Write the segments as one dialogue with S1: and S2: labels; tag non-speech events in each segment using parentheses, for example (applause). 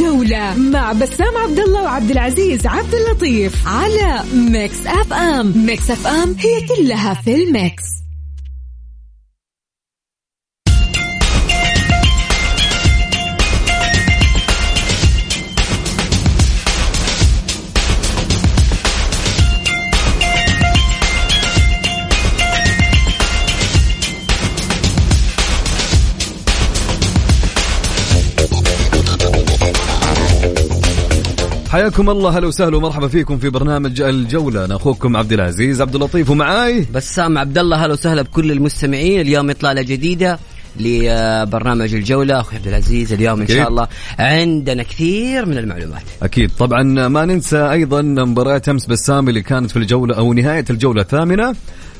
S1: الجولة مع بسام عبد الله وعبد العزيز عبد اللطيف على Mix FM. Mix FM هي كلها في ال Mix.
S2: حياكم الله. هلا وسهلا ومرحبا فيكم في برنامج الجولة. أنا أخوكم عبد العزيز عبد اللطيف ومعاي.
S3: بسام عبد الله أهلا وسهلا بكل المستمعين. اليوم إطلالة جديدة. لبرنامج الجولة. أخوي عبد العزيز اليوم إن شاء الله عندنا كثير من المعلومات.
S2: أكيد. طبعا ما ننسى أيضا مباريات أمس بسام اللي كانت في الجولة أو نهاية الجولة الثامنة.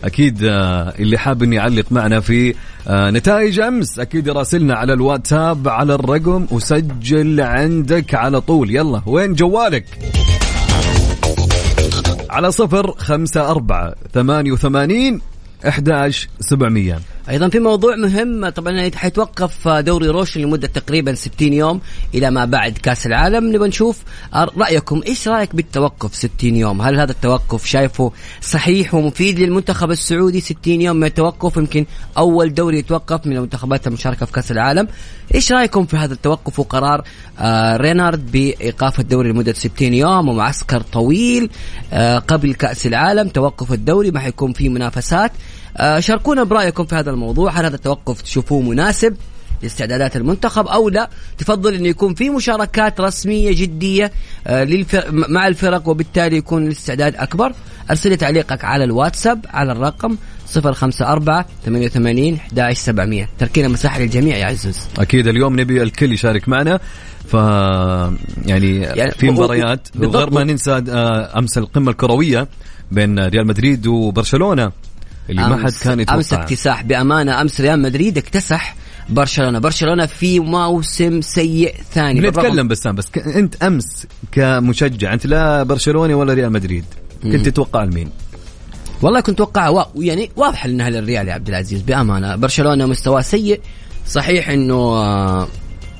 S2: أكيد آه، اللي حاب اني يعلق معنا في آه، نتائج أمس أكيد يراسلنا على الواتساب على الرقم وسجل عندك على طول. يلا وين جوالك؟ على صفر خمسة أربعة ثمانية وثمانين أحداش سبعمية.
S3: أيضا في موضوع مهم طبعا حيتوقف دوري روشن لمدة تقريبا 60 يوم إلى ما بعد كأس العالم. نبغى نشوف رأيكم إيش رأيك بالتوقف 60 يوم؟ هل هذا التوقف شايفه صحيح ومفيد للمنتخب السعودي 60 يوم من التوقف؟ يمكن أول دوري يتوقف من المنتخبات المشاركة في كأس العالم. إيش رأيكم في هذا التوقف وقرار آه رينارد بإيقاف الدوري لمدة 60 يوم ومعسكر طويل آه قبل كأس العالم؟ توقف الدوري ما حيكون في منافسات. شاركونا برأيكم في هذا الموضوع. هل هذا التوقف تشوفوه مناسب لاستعدادات المنتخب أو لا؟ تفضل انه يكون في مشاركات رسمية جدية آه مع الفرق وبالتالي يكون الاستعداد أكبر. أرسل لي تعليقك على الواتساب على الرقم 054 88 11700 تركينا مساحة للجميع يا عزوز.
S2: أكيد اليوم نبي الكل يشارك معنا. ف يعني, يعني في مباريات. وغير ما ننسى آه، أمس القمة الكروية بين ريال مدريد وبرشلونة. اللي ما حد كان يتوقع.
S3: أمس اكتساح بأمانة أمس ريال مدريد اكتسح برشلونة. برشلونة في موسم سيء ثاني.
S2: بنتكلم بسام بس ك... أنت أمس كمشجع أنت لا برشلوني ولا ريال مدريد. كنت تتوقع لمين؟
S3: والله كنت أتوقع و... يعني واضحه إنها للريال يا عبد العزيز بأمانة. برشلونة مستواه سيء. صحيح إنه آه،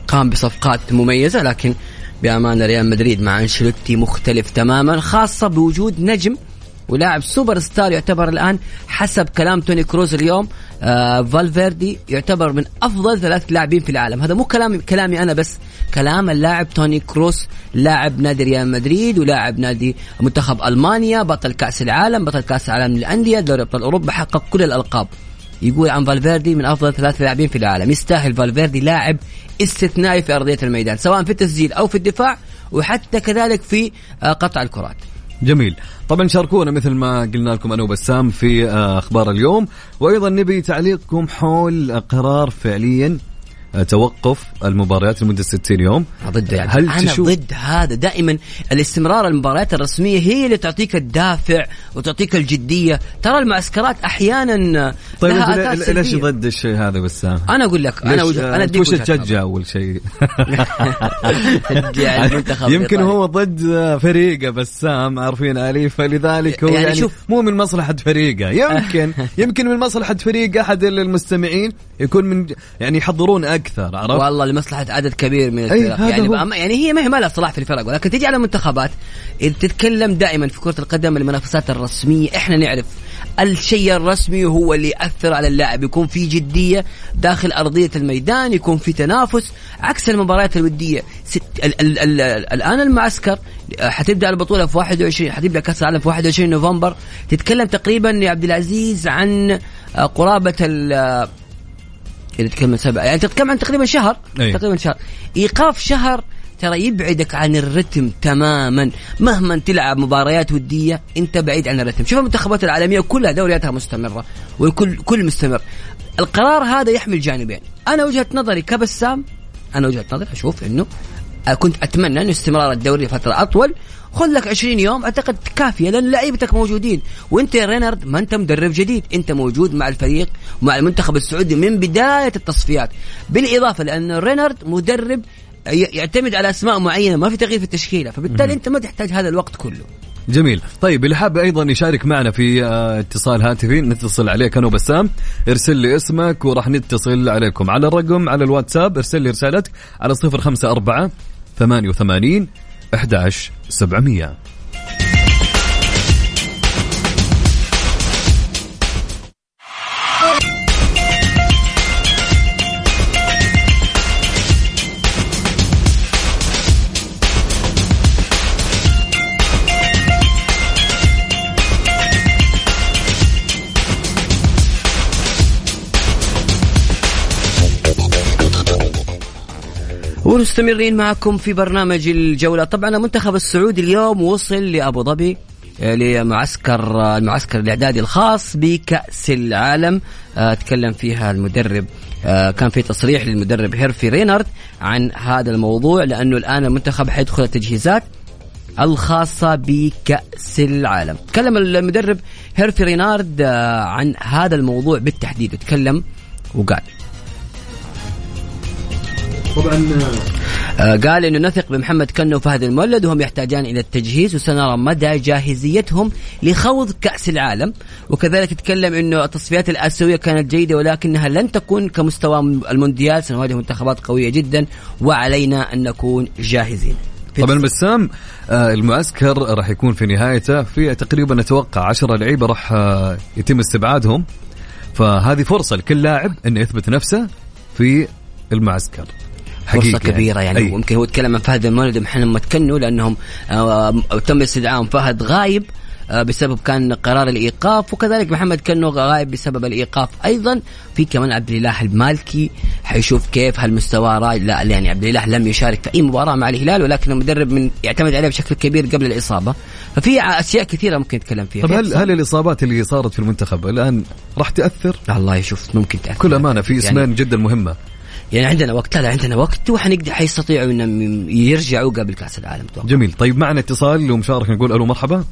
S3: قام بصفقات مميزة لكن بأمانة ريال مدريد مع أنشيلوتي مختلف تماما خاصة بوجود نجم ولاعب سوبر ستار يعتبر الآن حسب كلام توني كروز اليوم آه فالفيردي يعتبر من أفضل ثلاث لاعبين في العالم. هذا مو كلامي كلامي أنا بس كلام اللاعب توني كروز لاعب نادي ريال مدريد ولاعب نادي منتخب ألمانيا بطل كأس العالم بطل كأس العالم للأندية دوري أبطال أوروبا حقق كل الألقاب. يقول عن فالفيردي من أفضل ثلاث لاعبين في العالم. يستاهل فالفيردي لاعب استثنائي في أرضية الميدان سواء في التسجيل أو في الدفاع وحتى كذلك في آه، قطع الكرات.
S2: جميل. طبعا شاركونا مثل ما قلنا لكم أنا وبسام في آه، أخبار اليوم. وأيضا نبي تعليقكم حول قرار فعليا توقف المباريات لمدة 60 يوم.
S3: ضد يعني. هل أنا تشوف ضد هذا. دائما الاستمرار المباريات الرسمية هي اللي تعطيك الدافع وتعطيك الجدية. ترى المعسكرات أحيانا
S2: طيب لها ليش ضد الشيء هذا بسام
S3: أنا أقول لك أنا وجه...
S2: أنا أديك وش تشجع أول شيء؟ (laughs) يمكن هو ضد فريقه بسام عارفين علي فلذلك هو يعني, يعني شوف مو من مصلحة فريقه. يمكن (laughs) يمكن من مصلحة فريق أحد المستمعين يكون من يعني يحضرون أكثر عرفت؟
S3: والله لمصلحة عدد كبير من الفرق. يعني هو. يعني هي ما هي ما لها صلاح في الفرق ولكن تجي على المنتخبات تتكلم دائما في كرة القدم المنافسات الرسمية إحنا نعرف الشيء الرسمي هو اللي يأثر على اللاعب. يكون في جدية داخل أرضية الميدان يكون في تنافس عكس المباريات الودية. ست ال ال ال الآن المعسكر حتبدأ البطولة في 21 حتبدأ كأس العالم في 21 نوفمبر. تتكلم تقريبا يا عبد العزيز عن قرابة إذا تتكلم سبعه يعني تتكلم عن تقريبا شهر. أيه. تقريبا شهر. إيقاف شهر ترى يبعدك عن الرتم تماما. مهما تلعب مباريات ودية أنت بعيد عن الرتم. شوف المنتخبات العالمية كلها دورياتها مستمرة والكل كل مستمر. القرار هذا يحمل جانبين. أنا وجهة نظري كبسام أنا وجهة نظري أشوف إنه كنت أتمنى إنه استمرار الدوري لفترة أطول خذ لك 20 يوم أعتقد كافية لأن لعيبتك موجودين. وأنت يا رينارد ما أنت مدرب جديد أنت موجود مع الفريق مع المنتخب السعودي من بداية التصفيات. بالإضافة لأن رينارد مدرب يعتمد على أسماء معينة ما في تغيير في التشكيلة فبالتالي أنت ما تحتاج هذا الوقت كله.
S2: جميل. طيب اللي حاب أيضا يشارك معنا في آه، اتصال هاتفي نتصل عليك أنا وبسام ارسل لي اسمك وراح نتصل عليكم. على الرقم على الواتساب ارسل لي رسالتك على صفر خمسة أربعة 88 11 700
S3: ومستمرين معكم في برنامج الجولة. طبعا المنتخب السعودي اليوم وصل لأبو ظبي آه، لمعسكر آه، المعسكر الإعدادي الخاص بكأس العالم. آه، تكلم فيها المدرب كان في تصريح للمدرب هيرفي رينارد عن هذا الموضوع لأنه الآن المنتخب حيدخل التجهيزات الخاصة بكأس العالم. تكلم المدرب هيرفي رينارد عن هذا الموضوع بالتحديد. تكلم وقال. طبعا آه، قال إنه نثق بمحمد كنو وفهد المولد وهم يحتاجان إلى التجهيز وسنرى مدى جاهزيتهم لخوض كأس العالم. وكذلك تكلم إنه التصفيات الآسيوية كانت جيدة ولكنها لن تكون كمستوى المونديال. سنواجه منتخبات قوية جدا وعلينا أن نكون جاهزين.
S2: طبعا بسام آه، المعسكر راح يكون في نهايته. في تقريبا نتوقع 10 لعيبة راح آه، يتم استبعادهم. فهذه فرصة لكل لاعب انه يثبت نفسه في المعسكر.
S3: فرصة يعني. كبيرة يعني. أي. ممكن هو يتكلم عن فهد المولد ومحمد متكنو لأنهم آه تم استدعائهم فهد غايب آه بسبب كان قرار الإيقاف وكذلك محمد كنو غايب بسبب الإيقاف أيضا. في كمان عبد الإله المالكي حيشوف كيف هل مستواه راي لا يعني عبد الإله لم يشارك في أي مباراة مع الهلال ولكن المدرب من يعتمد عليه بشكل كبير قبل الإصابة. ففي أشياء كثيرة ممكن نتكلم فيها.
S2: طب هل هل الإصابات اللي صارت في المنتخب الآن راح تأثر؟
S3: الله يشوف ممكن تأثر.
S2: كل أمانة في اسمين يعني جدا مهمة.
S3: يعني عندنا وقت لا, لا عندنا وقت وحنقدر حيستطيعوا انهم يرجعوا قبل كأس العالم
S2: توقع. جميل. طيب معنا اتصال ومشاركة نقول ألو مرحبا.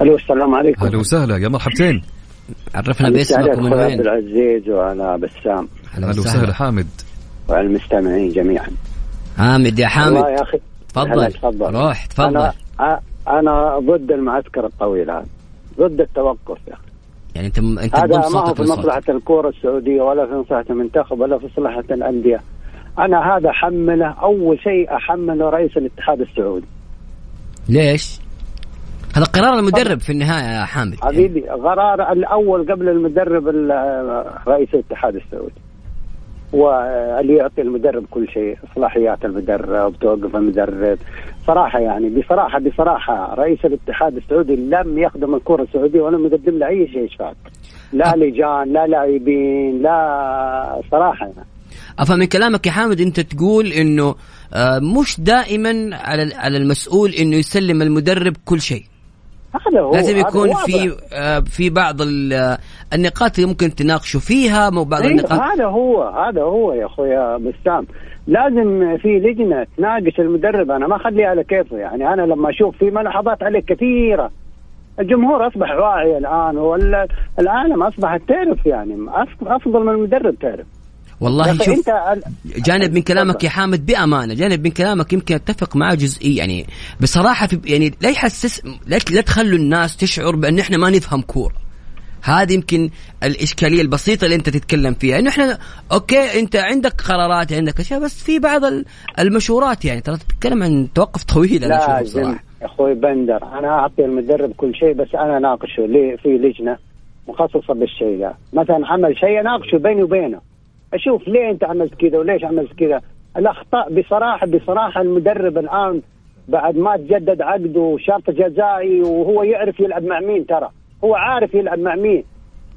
S4: ألو السلام عليكم.
S2: أهلا وسهلا. يا مرحبتين.
S3: عرفنا باسمك ومن وين؟ عبد
S4: العزيز وأنا بسام.
S2: أهلا وسهلا. حامد.
S4: وعلى المستمعين جميعا.
S3: حامد يا حامد. يا أخي تفضل. تفضل. روح تفضل.
S4: أنا أنا ضد المعسكر الطويل هذا ضد التوقف يا أخي.
S3: يعني أنت أنت
S4: هذا ما هو في مصلحة الكره السعودية ولا في مصلحة المنتخب ولا في مصلحة الأندية. أنا هذا حمله أول شيء أحمله رئيس الاتحاد السعودي.
S3: ليش؟ هذا قرار المدرب في النهاية يا حامد.
S4: حبيبي يعني. قرار الأول قبل المدرب رئيس الاتحاد السعودي. واللي يعطي المدرب كل شيء صلاحيات المدرب توقف المدرب صراحة يعني بصراحة بصراحة رئيس الاتحاد السعودي لم يخدم الكرة السعودية ولم يقدم له أي شيء اشفاق لا لجان لا لاعبين لا صراحة. يعني.
S3: أفهم من كلامك يا حامد أنت تقول إنه آه، مش دائما على على المسؤول إنه يسلم المدرب كل شيء.
S4: هذا هو
S3: لازم يكون في آه، في بعض النقاط اللي ممكن تناقشوا فيها مو بعض
S4: أيوه
S3: النقاط.
S4: هذا هو هذا هو يا أخويا بسام. لازم في لجنة تناقش المدرب أنا ما أخليه على كيفه. يعني أنا لما أشوف في ملاحظات عليه كثيرة. الجمهور أصبح واعي الآن والعالم أصبحت تعرف يعني أفضل من المدرب تعرف.
S3: والله شوف جانب من كلامك يا حامد بأمانة جانب من كلامك يمكن أتفق معه جزئي يعني بصراحة في يعني لا يحسس لا تخلوا الناس تشعر بأن إحنا ما نفهم كورة. هذه يمكن الإشكالية البسيطة اللي أنت تتكلم فيها. إنه إحنا أوكي أنت عندك قرارات عندك أشياء بس في بعض المشورات يعني. ترى تتكلم عن توقف طويل
S4: أنا اشوفه أخوي بندر أنا أعطي المدرب كل شيء بس أنا ناقشه ليه في لجنة مخصصة بالشيء ده. مثلا عمل شيء أناقشه بيني وبينه. أشوف ليه أنت عملت كذا وليش عملت كذا. الأخطاء بصراحة بصراحة المدرب الآن بعد ما تجدد عقده شرط جزائي وهو يعرف يلعب مع مين ترى. هو عارف يلعب مع مين.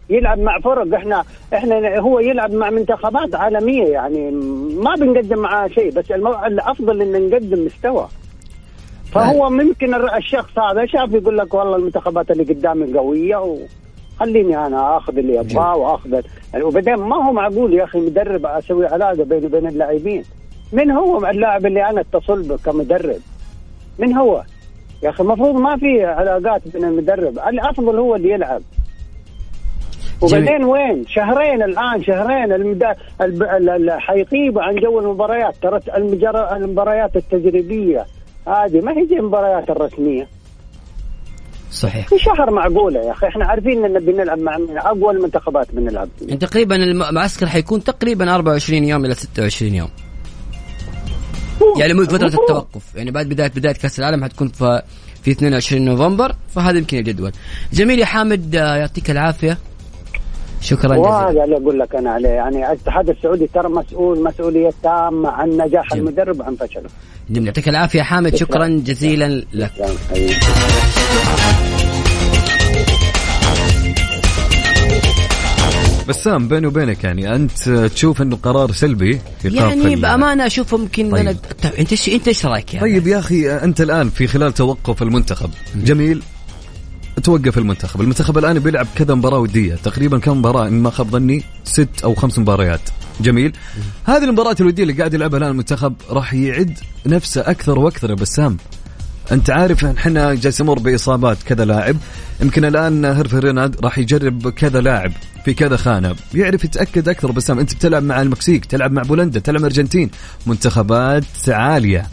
S4: يلعب مع فرق. إحنا إحنا هو يلعب مع منتخبات عالمية يعني. ما بنقدم معاه شيء بس. الأفضل ان نقدم مستوى. فهو ممكن الشخص هذا شاف يقول لك والله المنتخبات اللي قدامي قوية وخليني أنا آخذ اللي أبغاه وآخذ يعني وبعدين ما هو معقول يا أخي مدرب أسوي علاقة بيني وبين اللاعبين. من هو اللاعب اللي أنا أتصل به كمدرب؟ من هو؟ يا أخي المفروض ما في علاقات بين المدرب الأفضل هو اللي يلعب. وبعدين وين؟ شهرين الآن شهرين المدا... الب... حيغيبوا عن جو المباريات. ترى المجر... المباريات التجريبية. هذه ما هي زي المباريات الرسمية.
S3: صحيح.
S4: في شهر معقولة يا أخي. إحنا عارفين إن بنلعب مع أقوى المنتخبات بنلعب.
S3: تقريبا المعسكر حيكون تقريبا 24 يوم إلى 26 يوم. يعني مو فترة التوقف يعني بعد بدايه بداية كأس العالم حتكون في في 22 نوفمبر فهذا يمكن الجدول. جميل يا حامد يعطيك العافية. شكرا جزيلا.
S4: وهذا اللي أقول لك أنا عليه يعني الاتحاد السعودي ترى مسؤول مسؤولية تامة عن نجاح
S3: جميل.
S4: المدرب وعن فشله.
S3: جميل. يعطيك العافية حامد شكرا. جزيلا لك.
S2: بسام بيني وبينك يعني أنت تشوف إنه قرار سلبي في
S3: يعني بأمانة أشوف ممكن
S2: طيب.
S3: أنا... طيب أنت إيش أنت إيش رأيك يعني؟
S2: طيب يا أخي أنت الآن في خلال توقف المنتخب جميل توقف المنتخب المنتخب الآن بيلعب كذا مباراة ودية تقريبا كم مباراة إن ما خاب ظني؟ ست أو خمس مباريات. جميل. هذه المباريات الودية اللي قاعد يلعبها الآن المنتخب راح يعد نفسه أكثر وأكثر يا بسام. أنت عارف إحنا جالس يمر بإصابات كذا لاعب. يمكن الآن هيرفي ريناد راح يجرب كذا لاعب في كذا خانة. يعرف يتأكد أكثر بسام أنت بتلعب مع المكسيك تلعب مع بولندا تلعب مع الارجنتين منتخبات عالية.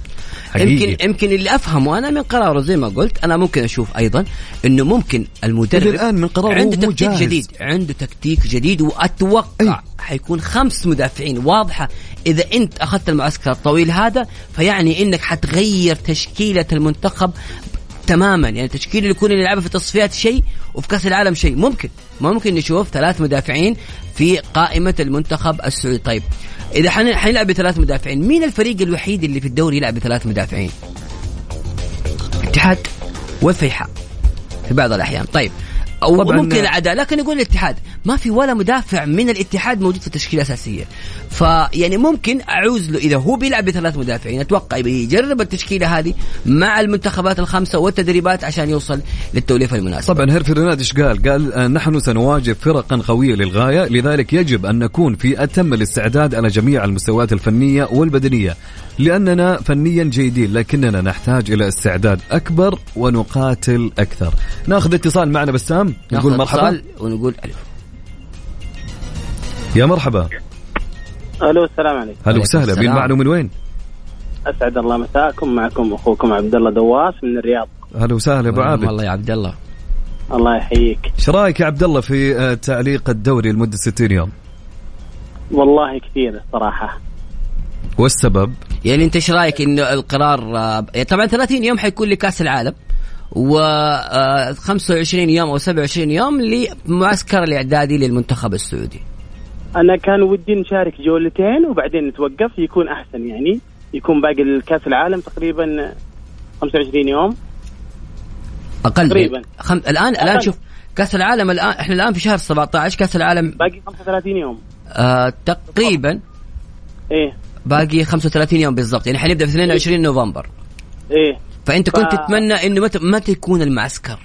S2: حقيقي.
S3: يمكن يمكن اللي أفهمه أنا من قراره زي ما قلت أنا ممكن أشوف أيضا إنه ممكن المدرب
S2: الآن من قراره
S3: عنده تكتيك
S2: جاهز.
S3: جديد عنده تكتيك جديد وأتوقع
S2: أي.
S3: حيكون خمس مدافعين واضحة إذا أنت أخذت المعسكر الطويل هذا فيعني إنك حتغير تشكيلة المنتخب تماما. يعني التشكيله اللي يكون يلعبها في تصفيات شيء وفي كأس العالم شيء. ممكن. ممكن نشوف ثلاث مدافعين في قائمة المنتخب السعودي. طيب إذا حن- حنلعب بثلاث مدافعين مين الفريق الوحيد اللي في الدوري يلعب بثلاث مدافعين؟ الاتحاد والفيحاء في بعض الأحيان. طيب
S2: أو
S3: ممكن العداء لكن يقول الاتحاد. ما في ولا مدافع من الاتحاد موجود في التشكيلة الاساسيه فيعني ممكن أعوز له إذا هو بيلعب بثلاث مدافعين. أتوقع يجرب التشكيلة هذه مع المنتخبات الخمسة والتدريبات عشان يوصل للتوليفة المناسبة.
S2: طبعا هيرفي ريناد إيش قال؟ قال آه، نحن سنواجه فرقا قوية للغاية لذلك يجب أن نكون في أتم الاستعداد على جميع المستويات الفنية والبدنية لأننا فنيا جيدين لكننا نحتاج إلى استعداد أكبر ونقاتل أكثر. ناخذ اتصال معنا بسام نقول مرحبا.
S3: ونقول ألف.
S2: يا مرحبا.
S5: ألو السلام عليكم.
S2: هلا وسهلا. مين معنا ومن وين؟
S5: أسعد الله مساكم. معكم أخوكم عبد الله دواس من الرياض.
S2: هلا وسهلا أبو عابد.
S3: والله يا عبد الله.
S5: الله يحييك.
S2: إيش رأيك يا عبد الله في آه، تعليق الدوري لمدة 60 يوم؟
S5: والله كثير الصراحة.
S2: والسبب؟
S3: يعني أنت إيش رأيك إنه القرار آه، طبعا 30 يوم حيكون لكأس العالم و آه، 25 يوم أو 27 يوم لمعسكر الإعدادي للمنتخب السعودي.
S5: أنا كان ودي نشارك جولتين وبعدين نتوقف يكون أحسن يعني. يكون باقي الكأس العالم تقريبا 25 يوم.
S3: أقل
S5: تقريباً.
S3: خم... الان
S5: الآن.
S3: شوف كأس العالم الان إحنا الآن في شهر 17 كأس العالم
S5: باقي 35 يوم.
S3: آه تقريبا
S5: إيه.
S3: باقي 35 يوم بالضبط. يعني حنبدأ في 22 نوفمبر.
S5: إيه.
S3: فأنت كنت
S5: ف-
S3: تتمنى إنه متى متى يكون المعسكر؟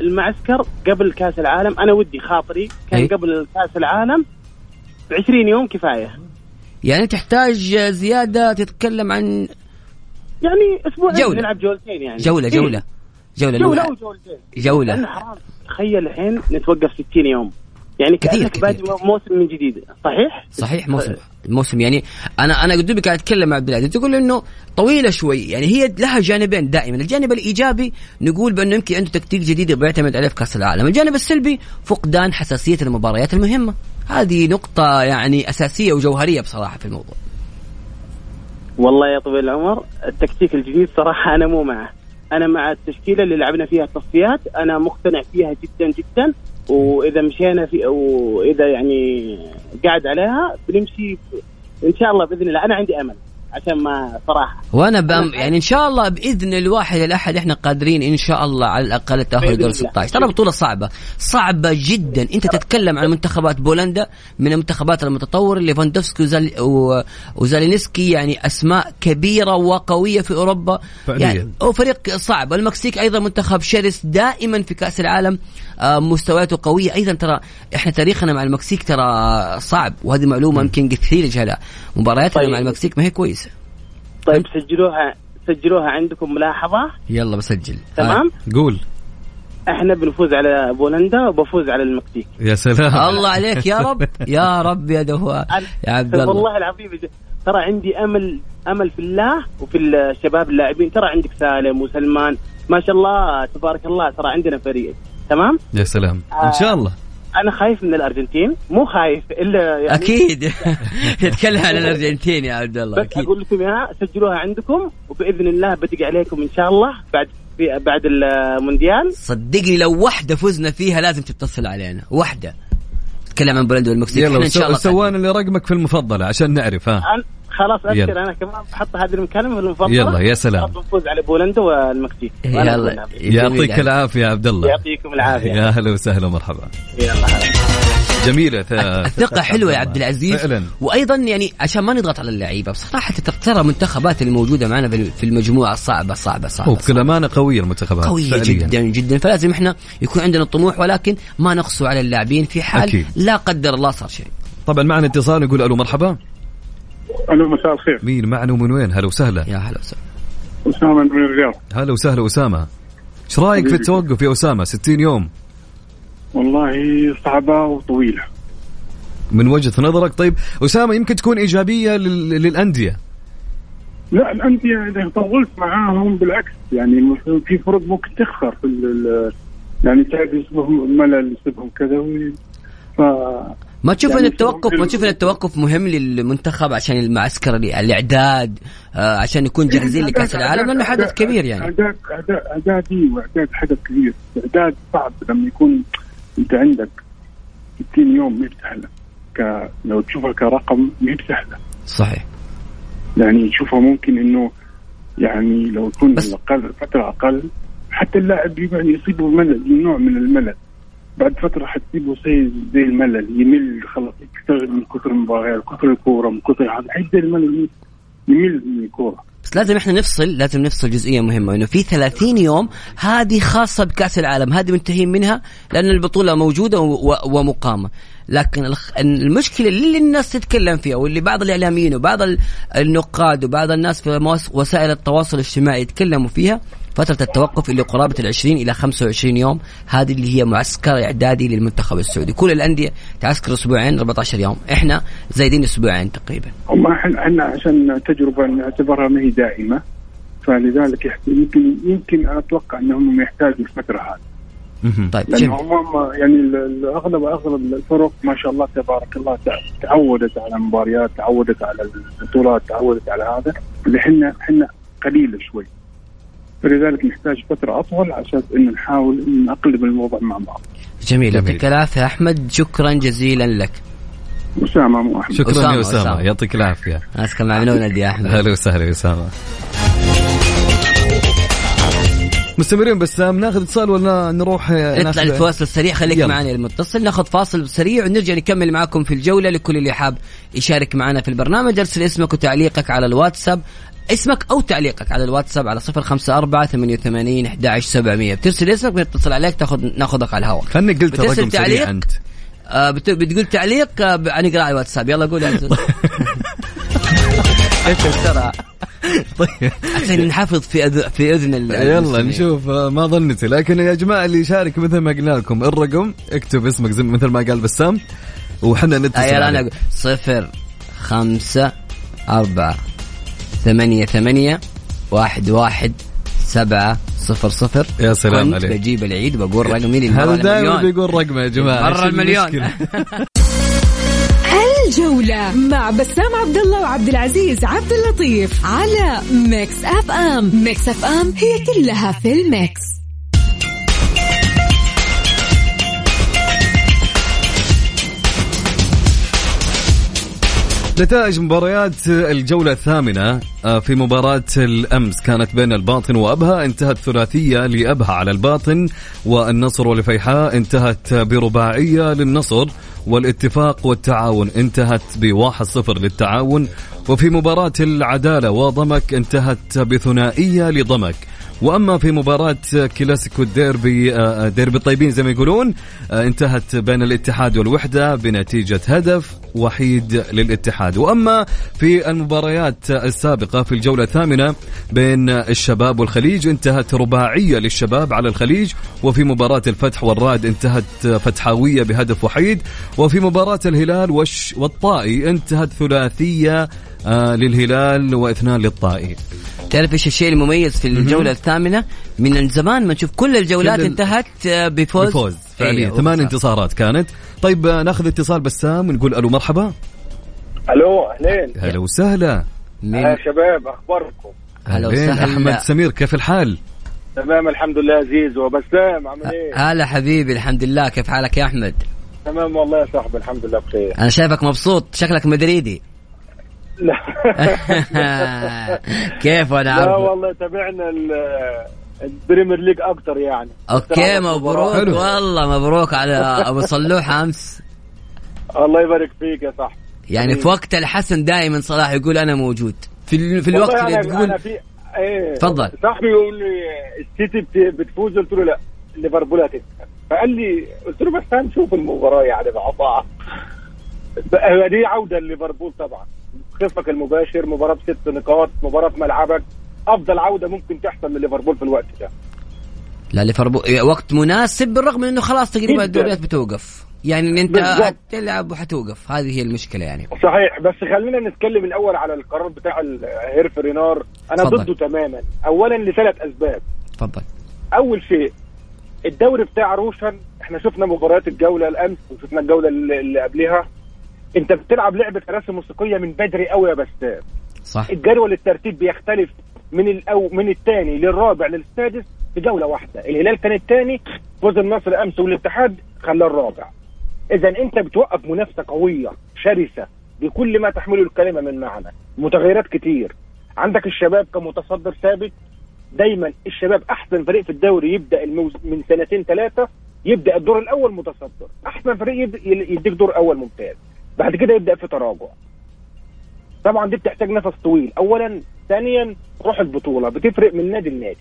S5: المعسكر قبل كأس العالم. أنا ودي خاطري. كان
S3: إيه.
S5: قبل كأس العالم 20 يوم كفاية
S3: يعني تحتاج زيادة تتكلم عن
S5: يعني أسبوع
S3: جولة.
S5: نلعب جولتين يعني
S3: جولة
S5: إيه. جولة
S3: جولة.
S5: وجولتين
S3: جولة.
S5: لأن حرام تخيل الحين نتوقف 60 يوم يعني
S3: كثير،
S5: كأنك. بادي موسم من جديد صحيح؟
S3: صحيح موسم الموسم يعني أنا أنا قد قاعد أتكلم مع العزيز تقول إنه طويلة شوي يعني هي لها جانبين دائما الجانب الإيجابي نقول بأنه يمكن عنده تكتيك جديد بيعتمد عليه في كأس العالم الجانب السلبي فقدان حساسية المباريات المهمة هذه نقطة يعني أساسية وجوهرية بصراحة في الموضوع.
S5: والله يا طويل العمر التكتيك الجديد صراحة أنا مو معه. أنا مع التشكيلة اللي لعبنا فيها التصفيات أنا مقتنع فيها جدا جدا. وإذا مشينا في وإذا يعني قاعد عليها بنمشي إن شاء الله بإذن الله. أنا عندي أمل. عشان ما صراحة.
S3: وأنا بم يعني إن شاء الله بإذن الواحد الأحد إحنا قادرين إن شاء الله على الأقل التاهل لدور
S5: الله.
S3: 16 ترى بطولة صعبة. صعبة جدا. أنت تتكلم عن منتخبات بولندا من المنتخبات المتطورة ليفاندوفسكي وزال و- وزالينسكي يعني أسماء كبيرة وقوية في أوروبا.
S2: فعلياً.
S3: يعني هو فريق صعب. المكسيك أيضا منتخب شرس دائما في كأس العالم. آه، مستوياته قوية. أيضا ترى إحنا تاريخنا مع المكسيك ترى صعب وهذه معلومة يمكن كثير يجهلها مبارياتنا
S5: طيب.
S3: مع المكسيك ما هي كويسة.
S5: طيب سجلوها سجلوها عندكم ملاحظة؟
S3: يلا بسجل.
S5: تمام؟
S2: قول.
S5: إحنا بنفوز على بولندا وبفوز على المكسيك.
S2: يا سلام.
S3: الله عليك يا رب. (laughs) يا رب يا دهوان يا عبد الله.
S5: والله العظيم ترى عندي أمل أمل في الله وفي الشباب اللاعبين. ترى عندك سالم وسلمان. ما شاء الله تبارك الله ترى عندنا فريق. تمام؟
S2: يا سلام. إن شاء الله.
S5: أنا خايف من الأرجنتين. مو خايف إلا يعني
S3: أكيد. (laughs) يتكلم عن الأرجنتين يا عبد الله
S5: بس
S3: أكيد.
S5: أقول لكم إياها سجلوها عندكم وبإذن الله بدق عليكم إن شاء الله بعد في بعد المونديال.
S3: صدقني لو واحدة فزنا فيها لازم تتصل علينا. واحدة تكلم عن بولندا والمكسيك.
S2: يلا
S3: إن شاء الله
S2: سوان اللي رقمك في المفضلة عشان نعرف ها.
S5: خلاص أبشر
S2: يلا.
S5: أنا كمان بحط هذه المكالمة في المفضله
S2: يلا، يا سلام.
S5: إن شاء الله نفوز على بولندا والمكسيك.
S3: يلا.
S5: لها.
S2: يعطيك العافية يا عبد الله.
S5: يعطيكم العافية.
S2: يا هلا وسهلا ومرحبا.
S5: يلا هلا.
S2: ث-
S3: الثقة حلوة يا عبد العزيز.
S2: فعلا.
S3: وأيضا يعني عشان ما نضغط على اللعيبة بصراحة ترى المنتخبات الموجوده معنا في في المجموعة صعبة صعبة صعبة,
S2: وبكل أمانة قوية المنتخبات
S3: قوية
S2: فعلياً.
S3: جدا جدا. فلازم إحنا يكون عندنا طموح ولكن ما نقسو على اللاعبين في حال
S2: أكيد.
S3: لا قدر الله صار شيء.
S2: طبعا معنا اتصال نقول ألو مرحبا.
S6: ألو مساء الخير.
S2: مين معنا ومن وين؟ هلا وسهلا.
S3: يا هلا وسهلا.
S6: أسامة من الرياض.
S2: هلا وسهلا أسامة. إيش رأيك في. التوقف يا أسامة؟ 60 يوم.
S6: والله صعبة وطويلة.
S2: من وجهة نظرك. طيب أسامة يمكن تكون إيجابية لل... للأندية.
S6: لا الأندية إذا طولت معاهم بالعكس. يعني في فرق ممكن تخسر في يعني تعب يصيبهم ملل يصيبهم كذا و- ف
S3: ما تشوف
S6: يعني
S3: إن التوقف ما تشوف إن التوقف مهم للمنتخب عشان المعسكر الإعداد آه، عشان يكون جاهزين لكأس العالم لأنه حدث كبير يعني.
S6: اعداد اعداد اعدادي وأعداد حدث كبير. إعداد صعب لما يكون أنت عندك 60 يوم ما سهله ك... لو تشوفها كرقم ما سهله
S3: صحيح.
S6: يعني تشوفها ممكن إنه يعني لو يكون
S3: بس-
S6: أقل فترة أقل حتى اللاعب يعني يصيبه ملل نوع من الملل. بعد فترة حتصيبه زي زي الملل يمل خلاص يشتغل من كثر المباريات كثر الكورة من كثر هذا. حيبدا الملل يمل من الكورة.
S3: بس لازم إحنا نفصل لازم نفصل جزئية مهمة إنه في 30 يوم هذه خاصة بكأس العالم هذه منتهين منها لأن البطولة موجودة ومقامة. لكن المشكلة اللي الناس تتكلم فيها واللي بعض الإعلاميين وبعض ال- النقاد وبعض الناس في وسائل التواصل الاجتماعي يتكلموا فيها فترة التوقف اللي قرابة ال 20 إلى 25 يوم هذه اللي هي معسكر إعدادي للمنتخب السعودي. كل الأندية تعسكر أسبوعين 14 يوم. إحنا زايدين أسبوعين تقريبا.
S6: هم إحنا إحنا عشان تجربة نعتبرها ما هي دائمة فلذلك يمكن يمكن أتوقع إنهم يحتاجوا الفترة هذه.
S3: طيب
S6: لأن
S3: جميل
S6: هم يعني اغلب أغلب الفرق ما شاء الله تبارك الله تع- تعودت على المباريات تعودت على البطولات تعودت على هذا. اللي إحنا إحنا قليله شوي. فلذلك نحتاج فترة أطول عشان انه نحاول إن نقلب الموضوع مع بعض.
S3: جميل.
S2: جميل.
S3: يعطيك العافية أحمد شكرا جزيلا لك.
S6: أسامة مو أحمد.
S2: شكرا
S3: أسامة،
S2: يا أسامة
S3: أسامة.
S2: يعطيك العافية.
S3: أسكن مع منون يا أحمد.
S2: هلا وسهلا يا أسامة. مستمرين بسام ناخذ اتصال ولا نروح
S3: نطلع
S2: ناخذ-
S3: الفاصل السريع خليك
S2: يلا.
S3: معنا المتصل. ناخذ فاصل سريع ونرجع نكمل معكم في الجولة لكل اللي حاب يشارك معنا في البرنامج. ارسل اسمك وتعليقك على الواتساب. اسمك أو تعليقك على الواتساب على صفر خمسة أربعة ثمانية وثمانين أحد سبعمية. بترسل اسمك بنتصل عليك تاخذ ناخذك على الهواء.
S2: كانك قلت الرقم
S3: تعليق؟
S2: سريع أنت.
S3: آه بت... بتقول تعليق آه ب- على الواتساب. يلا قول. انت بسرعة (laughs) (laughs) (laughs)
S2: طيب
S3: عشان نحافظ في أذ... في أذن ال-
S2: يلا. نشوف آه، ما ظنتي لكن يا جماعة اللي يشارك مثل ما قلنا لكم الرقم اكتب اسمك زي مثل ما قال بسام وحنا نتصل
S3: يلا أنا صفر خمسة أربعة ثمانية ثمانية واحد واحد سبعة صفر صفر
S2: يا سلام عليك.
S3: بجيب العيد وبقول رقمي للمرة
S2: هذا دائما بيقول رقمه يا جماعة
S3: مرة المليون؟ (laughs)
S1: الجولة مع بسام عبد الله وعبد العزيز عبد اللطيف على Mix FM Mix FM هي كلها في ال Mix.
S2: نتائج مباريات الجولة الثامنة آه، في مباراة الأمس كانت بين الباطن وأبها انتهت ثلاثية لأبها على الباطن والنصر والفيحاء انتهت برباعية للنصر. والاتفاق والتعاون انتهت بواحد صفر للتعاون وفي مباراة العدالة وضمك انتهت بثنائية لضمك. وأما في مباراة كلاسيكو الديربي آه، ديربي الطيبين زي ما يقولون آه، انتهت بين الاتحاد والوحدة بنتيجة هدف وحيد للاتحاد. وأما في المباريات السابقة في الجولة الثامنة بين الشباب والخليج انتهت رباعية للشباب على الخليج وفي مباراة الفتح والراد انتهت فتحاوية بهدف وحيد وفي مباراة الهلال والطائي انتهت ثلاثية آه، للهلال وإثنان للطائي.
S3: تعرف إيش الشيء المميز في الجولة الثامنة؟ من زمان ما نشوف كل الجولات
S2: كل
S3: انتهت آه، بفوز.
S2: بفوز فعليا.
S3: إيه،
S2: ثمان. انتصارات كانت. طيب آه، ناخذ اتصال بسام ونقول ألو مرحبا.
S7: ألو أهلين.
S2: هلا وسهلا.
S7: يا شباب أخباركم؟
S3: هلا وسهلا.
S2: أحمد سمير كيف الحال؟
S7: تمام الحمد لله عزيز وبسام عامل إيه؟
S3: هلا حبيبي الحمد لله. كيف حالك يا أحمد؟
S7: تمام والله يا صاحبي الحمد لله بخير.
S3: أنا شايفك مبسوط شكلك مدريدي.
S7: لا. (laughs)
S3: كيف أنا
S7: لا
S3: عارف
S7: والله تابعنا ال- ال Premier League أكتر يعني.
S3: okay مبروك.
S2: حلو.
S3: والله مبروك على أبو صلوح أمس.
S7: الله يبارك فيك يا صاحبي
S3: يعني في وقت الحسن دائما صلاح يقول أنا موجود. في ال- في الوقت اللي تقول
S7: أنا في إيه.
S3: تفضل.
S7: صاحبي يقول لي السيتي بت- بتفوز قلت له لا ليفربول هتكسب. فقال لي قلت له بس هنشوف المباراة يعني مع بعض بقى دي عودة لليفربول طبعا. خصمك المباشر مباراة بست نقاط مباراة في ملعبك. أفضل عودة ممكن تحصل لليفربول في الوقت ده.
S3: لا ليفربول وقت مناسب بالرغم من إنه خلاص تقريبا. الدوريات بتوقف. يعني أنت
S7: بالضبط.
S3: تلعب وحتوقف. هذه هي المشكلة يعني.
S7: صحيح. بس خلينا نتكلم الأول على القرار بتاع هيرف رينار. أنا
S3: اتفضل.
S7: ضده تماما. اولا لثلاث أسباب.
S3: تفضل.
S7: أول شيء الدوري بتاع روشن إحنا شفنا مباريات الجولة الأمس وشفنا الجولة اللي قبلها. انت بتلعب لعبة رسم موسيقية من بدري قوي يا بسام
S3: صح.
S7: الجدول الترتيب بيختلف من الأو من الثاني للرابع للسادس في جولة واحدة. الهلال كان الثاني فوز النصر أمس والاتحاد خلاه الرابع. اذا أنت بتوقف منافسة قوية شرسة بكل ما تحمله الكلمة من معنى. متغيرات كتير. عندك الشباب كمتصدر ثابت. دايما الشباب أحسن فريق في الدوري يبدأ الموز... من سنتين ثلاثة يبدأ الدور الأول متصدر. أحسن فريق يد... يديك دور أول ممتاز. بعد كده يبدأ في تراجع. طبعا دي بتحتاج نفس طويل. اولا ثانيا روح البطولة. بتفرق من نادي لنادي.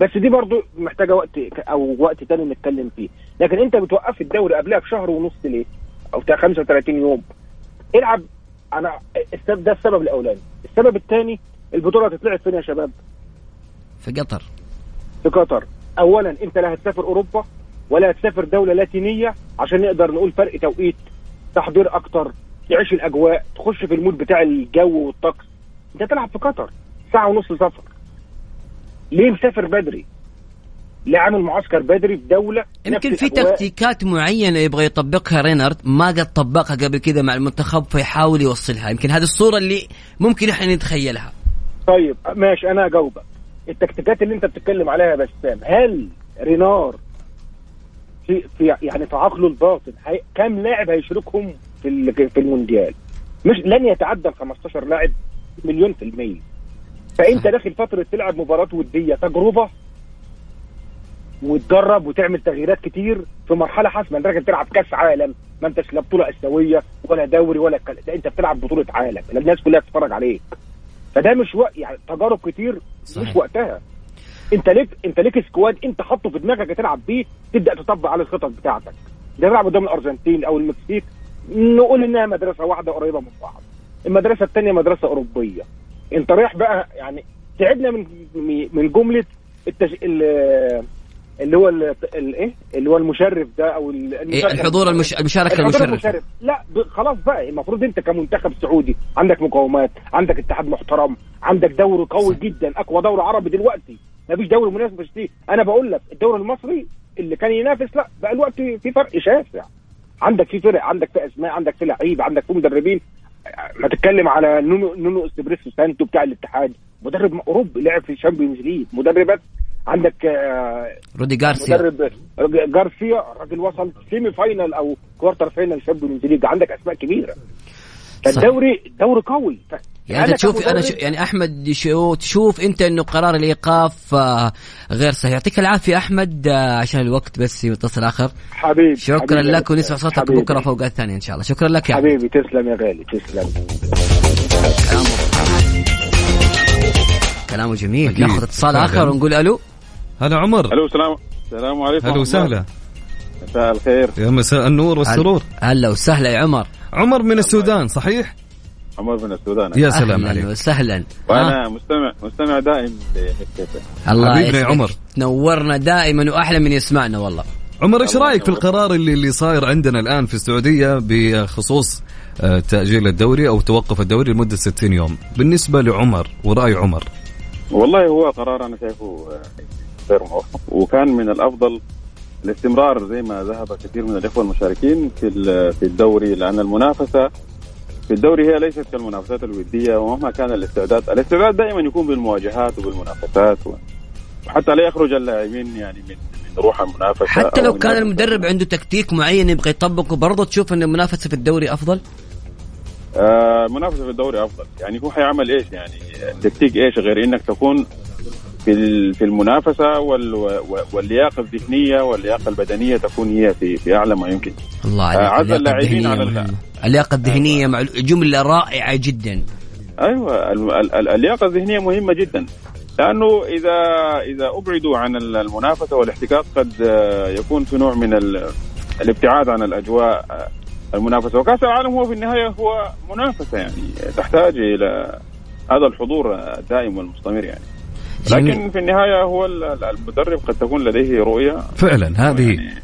S7: بس دي برضو محتاجة وقت أو وقت تاني نتكلم فيه. لكن أنت بتوقف الدوري قبلها بشهر ونص ليه؟ أو بتاع 35 يوم. العب. أنا ده السبب الأولاني. السبب الثاني البطولة هتتلعب فين يا شباب؟
S3: في قطر.
S7: في قطر. اولا أنت لا هتسافر أوروبا ولا هتسافر دولة لاتينية عشان نقدر نقول فرق توقيت. تحضير أكتر تعيش الأجواء تخش في المود بتاع الجو والطقس. أنت تلعب في قطر ساعة ونص سفر. ليه مسافر بدري؟ ليه عامل معسكر بدري في دولة
S3: يمكن في؟ تكتيكات معينة يبغى يطبقها رينارد ما قد طبقها قبل كده مع المنتخب فيحاول يوصلها. يمكن هذه الصورة اللي ممكن إحنا نتخيلها.
S7: طيب ماشي أنا هجاوبك التكتيكات اللي أنت بتتكلم عليها يا بسام هل رينار في, في يعني في عقله الباطن. كم لاعب هيشاركهم في في المونديال؟ مش لن يتعدى ال 15 لاعب مليون في المية. فانت. داخل فترة تلعب مباراة ودية تجربة وتجرب وتعمل تغييرات كتير في مرحلة حاسمة. انت راجل تلعب كأس عالم ما انتش لا بطولة آسيوية ولا دوري ولا ده انت بتلعب بطولة عالم. الناس كلها بتتفرج عليك. فده مش وقت يعني تجارب كتير
S3: صحيح.
S7: مش وقتها. انت ليك انت ليك squad انت حاطه في دماغك تلعب بيه تبدأ تطبق على الخطط بتاعتك. ده بيلعب قدام الأرجنتين أو المكسيك. نقول إنها مدرسة واحدة قريبة من بعض. المدرسة الثانية مدرسة أوروبية. أنت رايح بقى يعني تعبنا من من جملة التج... ال- اللي هو ال- الايه اللي هو المشرف ده أو
S3: إيه
S7: المشرف.
S3: الحضور المش...
S7: المشاركة
S3: المشرفه
S7: المشرف. لا ب- خلاص بقى. المفروض أنت كمنتخب سعودي عندك مقومات عندك اتحاد محترم عندك دوري قوي جدا أقوى دوري عربي دلوقتي. مفيش دوري منافس فيه أنا بقول لك الدوري المصري اللي كان ينافس لا بقى الوقت في فرق شاسع. عندك في فرق عندك في أسماء عندك في لعيبة عندك في مدربين. ما تتكلم على نونو نونو اسبيريتو سانتو بتاع الاتحاد. مدرب أوروبي لعب في ال Champions League. مدربات عندك آه،
S3: رودي جارسيا.
S7: مدرب جارسيا راجل وصل semi final أو quarter final Champions League. عندك أسماء كبيرة. فالدوري الدوري قوي. ف...
S3: يعني أنت تشوف
S7: أنا
S3: شو يعني أحمد شو تشوف أنت إنه قرار الإيقاف آه، غير صحيح يعطيك العافية أحمد آه، عشان الوقت بس يتصل آخر
S7: حبيبي
S3: شكرا
S7: حبيبي
S3: لك ونسمع. صوتك
S7: حبيبي.
S3: بكرة فوق الثانية إن شاء الله شكرا لك يا.
S7: حبيبي تسلم يا غالي تسلم
S3: كلامه جميل
S2: أكيد.
S3: ناخذ اتصال. آخر ونقول ألو
S2: هلا عمر
S6: ألو السلام السلام عليكم
S2: هلا وسهلا.
S6: مساء الخير
S2: يا مساء النور والسرور
S3: هلا وسهلا يا عمر
S2: عمر من السودان صحيح
S6: عمر من السودان
S2: يا سلام
S3: أهلا
S2: عليك
S3: وسهلا آه.
S6: وأنا مستمع مستمع دائم
S3: الله
S2: حبيبنا يا. عمر.
S3: نورنا دائما وأحلى من يسمعنا والله
S2: عمر
S6: إيش
S2: رأيك في. القرار اللي اللي صاير عندنا الآن في السعودية بخصوص آه، تأجيل الدوري أو توقف الدوري لمدة 60 يوم بالنسبة لعمر ورأي عمر
S8: والله هو قرار أنا شايفه غير موفق وكان من الأفضل الاستمرار زي ما ذهب كثير من الإخوة المشاركين في في الدوري لأن المنافسة في الدوري هي ليست كالمنافسات الودية ومهما كان الاستعداد، الاستعداد دائما يكون بالمواجهات وبالمنافسات وحتى لا يخرج اللاعبين يعني من من روح المنافسة
S3: حتى لو كان المدرب عنده تكتيك معين يبغى يطبقه برضه تشوف إن المنافسة في الدوري أفضل؟
S8: آه في الدوري أفضل، يعني هو حيعمل إيش يعني التكتيك إيش غير إنك تكون في في المنافسة واللياقة الذهنية واللياقة البدنية تكون هي في في أعلى ما يمكن.
S3: الله عليك عز اللاعبين على اللياقة الذهنية مع جملة رائعة جدا.
S8: أيوه اللياقة الذهنية مهمة جدا لأنه إذا إذا أبعدوا عن المنافسة والاحتكاك قد يكون في نوع من الابتعاد عن الأجواء المنافسة وكأس العالم هو في النهاية هو منافسة يعني تحتاج إلى هذا الحضور الدائم والمستمر يعني. لكن في النهاية هو المدرب قد تكون لديه رؤية.
S2: فعلا هذه
S3: يعني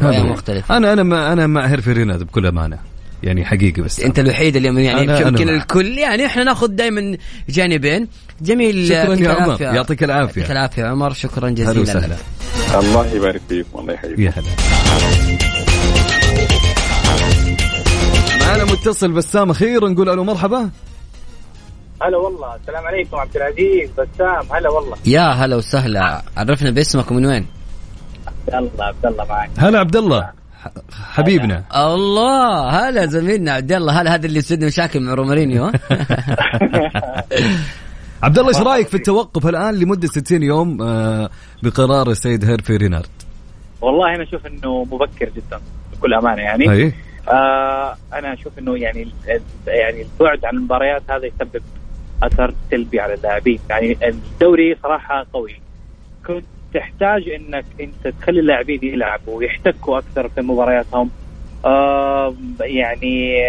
S3: هذه مختلفة.
S2: أنا أنا ما أنا مع هيرفي ريناد بكل أمانة يعني حقيقي بس.
S3: أنت الوحيد اللي يعني يمكن الكل يعني إحنا ناخذ دائما جانبين. جميل
S2: شكرا يا عمر يعطيك العافية.
S3: يعطيك العافية عمر شكرا جزيلا.
S8: لك الله يبارك فيك والله يحييك.
S2: يا هلا. معنا متصل بسام أخيرا نقول ألو مرحبا.
S9: هلا والله السلام عليكم عبد العزيز بسام هلا والله
S3: يا هلا وسهلا عرفنا باسمك ومن وين؟
S9: عبد الله عبد الله معك
S2: هلا عبد الله حبيبنا
S3: هلا. الله هلا زميلنا عبد الله هلا هذا اللي يسد مشاكل مع رومارينيو (laughs) (laughs)
S2: عبد الله إيش رأيك في التوقف الآن لمدة 60 يوم آه، بقرار السيد هيرفي رينارد؟
S9: والله أنا أشوف إنه مبكر جدا بكل أمانة يعني
S2: أي.
S9: آه أنا أشوف إنه يعني يعني البعد عن المباريات هذا يسبب أثر سلبي على اللاعبين. يعني الدوري صراحة قوي. كنت تحتاج إنك أنت تخلي اللاعبين يلعبوا ويحتكوا أكثر في مبارياتهم. آه يعني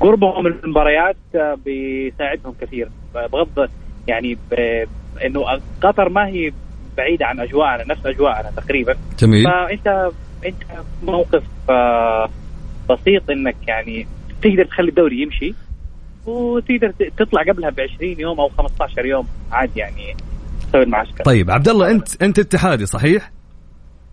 S9: قربهم من المباريات بيساعدهم كثير. بغض يعني إنه قطر ما هي بعيده عن أجواءنا نفس أجواءنا تقريبا.
S2: جميل.
S9: فأنت أنت موقف آه بسيط إنك يعني تقدر تخلي الدوري يمشي. وتقدر تطلع قبلها ب 20 يوم أو 15 يوم. عادي يعني تسوي المعسكر
S2: طيب عبد الله انت أنت اتحادي صحيح؟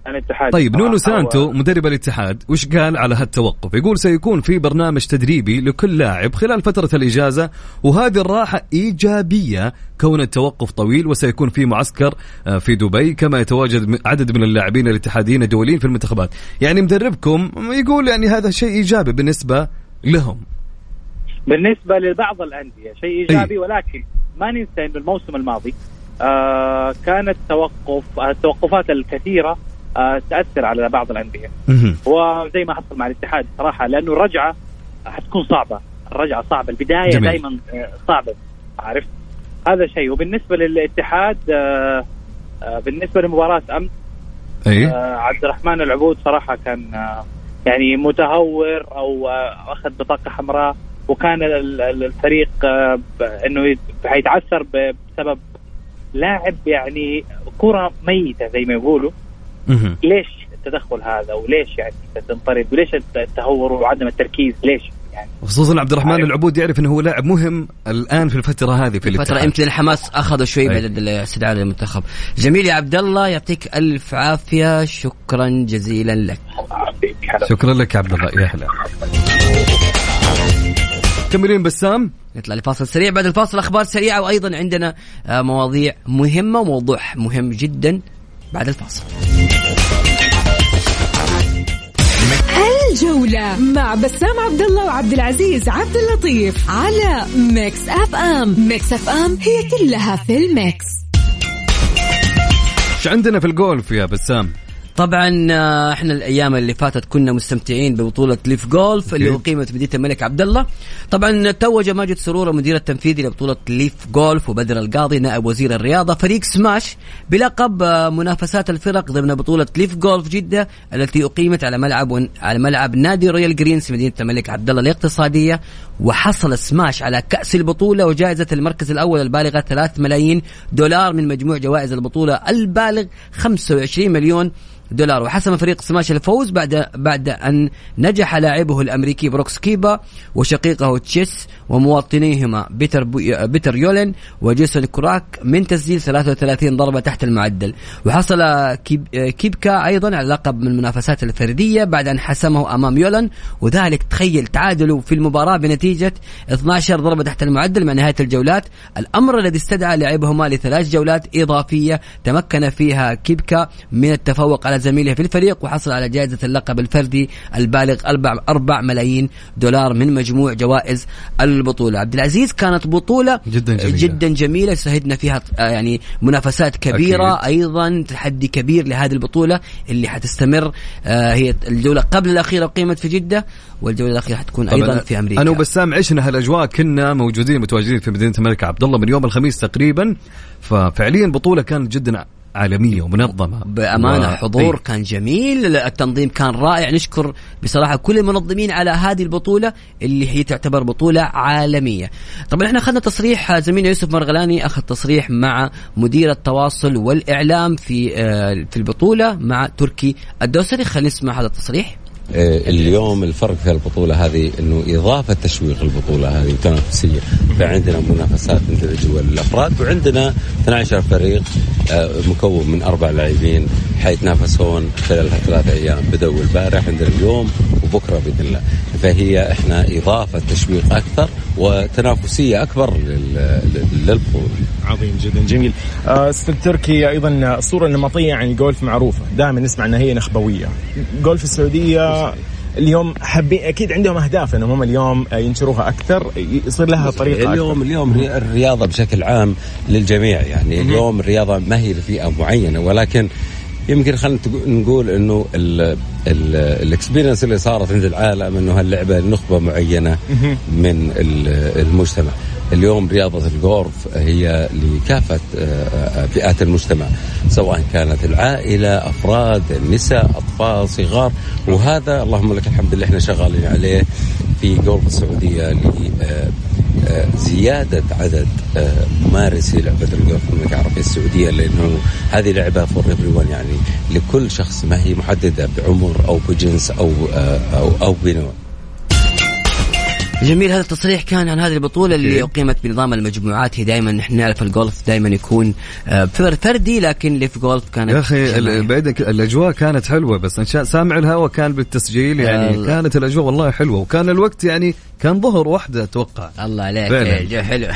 S9: أنا اتحادي.
S2: طيب نونو سانتو مدرب الاتحاد وش قال على هالتوقف؟ يقول سيكون في برنامج تدريبي لكل لاعب خلال فترة الإجازة وهذه الراحة إيجابية كون التوقف طويل وسيكون في معسكر آه، في دبي كما يتواجد عدد من اللاعبين الاتحاديين الدوليين في المنتخبات. يعني مدربكم يقول يعني هذا شيء إيجابي بالنسبة لهم.
S9: بالنسبة لبعض الأندية شيء إيجابي ولكن ما ننسى إنه الموسم الماضي آه كانت توقف التوقفات الكثيرة آه تأثر على بعض الأندية. وزي ما حصل مع الاتحاد صراحة لأنه الرجعة حتكون صعبة. الرجعة صعبة البداية دائما آه، صعبة عارف؟ هذا شيء. وبالنسبة للاتحاد آه بالنسبة لمباراة أمس
S2: أيه؟
S9: عبد الرحمن العبود صراحة كان يعني متهور أو أخذ بطاقة حمراء. وكان الفريق آه، إنه حيتعثر بسبب لاعب يعني كرة ميتة زي ما يقولوا. ليش التدخل هذا؟ وليش يعني تنطرد؟ وليش التهور وعدم التركيز؟ ليش يعني؟
S2: خصوصا عبد الرحمن عارف. العبود يعرف إنه هو لاعب مهم الآن في الفترة هذه في الفترة
S3: يمكن الحماس اخذوا شوي بعد الاستدعاء للمنتخب. جميل يا عبد الله يعطيك ألف عافية. شكرا جزيلا لك.
S2: شكرا لك يا عبد الله. يا هلا. مكملين بسام
S3: نطلع لفاصل سريع بعد الفاصل أخبار سريعة وأيضا عندنا آه، مواضيع مهمة وموضوع مهم جدا بعد الفاصل
S1: الجولة مع بسام عبد الله وعبد العزيز عبد اللطيف على Mix FM، Mix FM هي كلها في ال
S2: mix. إيش عندنا في الجولف يا بسام؟
S3: طبعا آه، إحنا الأيام اللي فاتت كنا مستمتعين ببطولة LIV Golf اللي أقيمت في مدينة الملك عبد الله طبعا توج ماجد سرور المدير التنفيذي لبطولة LIV Golf وبدر القاضي نائب وزير الرياضة فريق سماش بلقب آه، منافسات الفرق ضمن بطولة LIV Golf جدة التي أقيمت على ملعب على ملعب نادي Royal Greens في مدينة الملك عبد الله الإقتصادية. وحصل سماش على كأس البطولة وجائزة المركز الأول البالغة 3 ملايين دولار من مجموع جوائز البطولة البالغ 25 مليون دولار. وحسم فريق سماش الفوز بعد بعد أن نجح لاعبه الأمريكي بروكس كيبكا وشقيقه تشيس ومواطنيهما بيتر بيتر يولن وجيسون كوكراك من تسجيل 33 ضربة تحت المعدل. وحصل كيب كيبكا أيضا على لقب من المنافسات الفردية بعد أن حسمه أمام يولن. وذلك تخيل تعادلوا في المباراة بنتيجة 12 ضربة تحت المعدل مع نهاية الجولات. الأمر الذي استدعى لاعبهما لثلاث جولات إضافية تمكن فيها كيبكا من التفوق على زميله في الفريق وحصل على جائزة اللقب الفردي البالغ 4 ملايين دولار من مجموع جوائز البطولة. عبد العزيز كانت بطولة
S2: جدا جميلة,
S3: جدا جميلة. شهدنا فيها آه، يعني منافسات كبيرة أكيد. أيضا تحدي كبير لهذه البطولة اللي حتستمر آه، هي الجولة قبل الأخيرة قيمت في جدة والجولة الأخيرة حتكون أيضا في أمريكا.
S2: أنا وبسام عشنا هالأجواء كنا موجودين متواجدين في مدينة الملك عبد الله من يوم الخميس تقريبا. ففعليا البطولة كانت جدا عالمية ومنظمة.
S3: بأمانة و... حضور أي. كان جميل التنظيم كان رائع. نشكر بصراحة كل المنظمين على هذه البطولة اللي هي تعتبر بطولة عالمية. طبعا إحنا أخذنا تصريح زميلنا يوسف مرغلاني أخذ تصريح مع مدير التواصل والإعلام في آه، في البطولة مع تركي الدوسري. خلينا نسمع هذا التصريح.
S10: اليوم الفرق في البطولة هذه إنه إضافة تشويق البطوله هذه وتنافسيه فعندنا منافسات مثل جوال الأفراد وعندنا 12 فريق آه، مكون من أربع لاعبين حيتنافسون خلال ثلاثة أيام بدأوا البارح عندنا اليوم وبكرة بإذن الله فهي إحنا إضافة تشويق أكثر وتنافسية أكبر للبطولة.
S7: عظيم جدا جميل. آه، أستاذ تركي أيضا الصورة النمطيه عن الجولف معروفة، دائما نسمع إنها هي نخبوية. جولف السعودية اليوم حابين أكيد عندهم أهداف إنهم هم اليوم ينشروها أكثر يصير لها طريقة
S10: اليوم
S7: أكثر.
S10: اليوم الرياضة بشكل عام للجميع يعني اليوم الرياضة ما هي لفئة معينة ولكن يمكن خلينا نقول إنه الإكسبيرينس اللي صارت عند العالم إنه هاللعبة نخبة معينة من المجتمع. اليوم رياضة الجولف هي لكافة آه، آه، فئات المجتمع سواء كانت العائلة أفراد النساء أطفال صغار. وهذا اللهم لك الحمد اللي إحنا شغالين عليه في جولف السعودية لزيادة آه، عدد ممارسي لعبة الجولف في المملكة العربية السعودية لأنه هذه لعبة فور everyone يعني لكل شخص ما هي محددة بعمر أو بجنس أو أو, أو بنوع.
S3: جميل هذا التصريح كان عن هذه البطولة اللي أقيمت بنظام المجموعات. هي دائما نحن نعرف الجولف دائما يكون آه، فردي لكن اللي في جولف كانت
S2: يا أخي بعيدك الأجواء كانت حلوة بس سامع الهواء كان بالتسجيل يعني آه كانت الأجواء والله حلوة وكان الوقت يعني كان ظهر واحدة أتوقع.
S3: الله عليك حلو.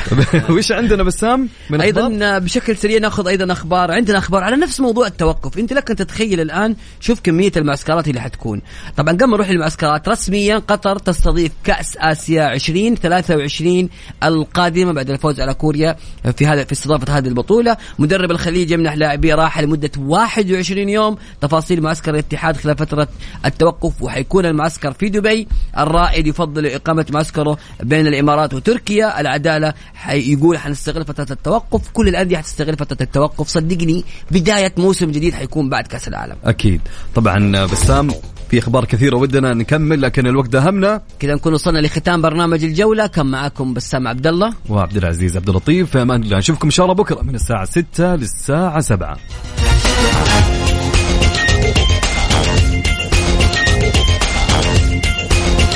S3: (laughs)
S2: وش عندنا بسام؟
S3: من أيضا أخبار؟ بشكل سريع ناخذ أيضا أخبار. عندنا أخبار على نفس موضوع التوقف. أنت لك أن تتخيل الآن شوف كمية المعسكرات اللي حتكون. طبعا قبل نروح للمعسكرات رسميا قطر تستضيف كأس آسيا 2023 القادمة بعد الفوز على كوريا في هذا في استضافة هذه البطولة. مدرب الخليج يمنح لاعبيه راحه لمدة 21 يوم. تفاصيل معسكر الاتحاد خلال فترة التوقف وحيكون المعسكر في دبي. الرائد يفضل إقامة معسكره بين الإمارات وتركيا. العدالة يقول حنستغل فترة التوقف. كل الأندية حتستغل فترة التوقف. صدقني بداية موسم جديد حيكون بعد كأس العالم.
S2: أكيد. طبعا بسام في أخبار كثيرة ودنا نكمل لكن الوقت دهمنا
S3: كذا نكون وصلنا لختام برنامج الجولة. كان معكم بسام عبد الله
S2: وعبد العزيز عبد اللطيف. في أمان الله نشوفكم إن شاء الله بكرة من الساعة 6 للساعة 7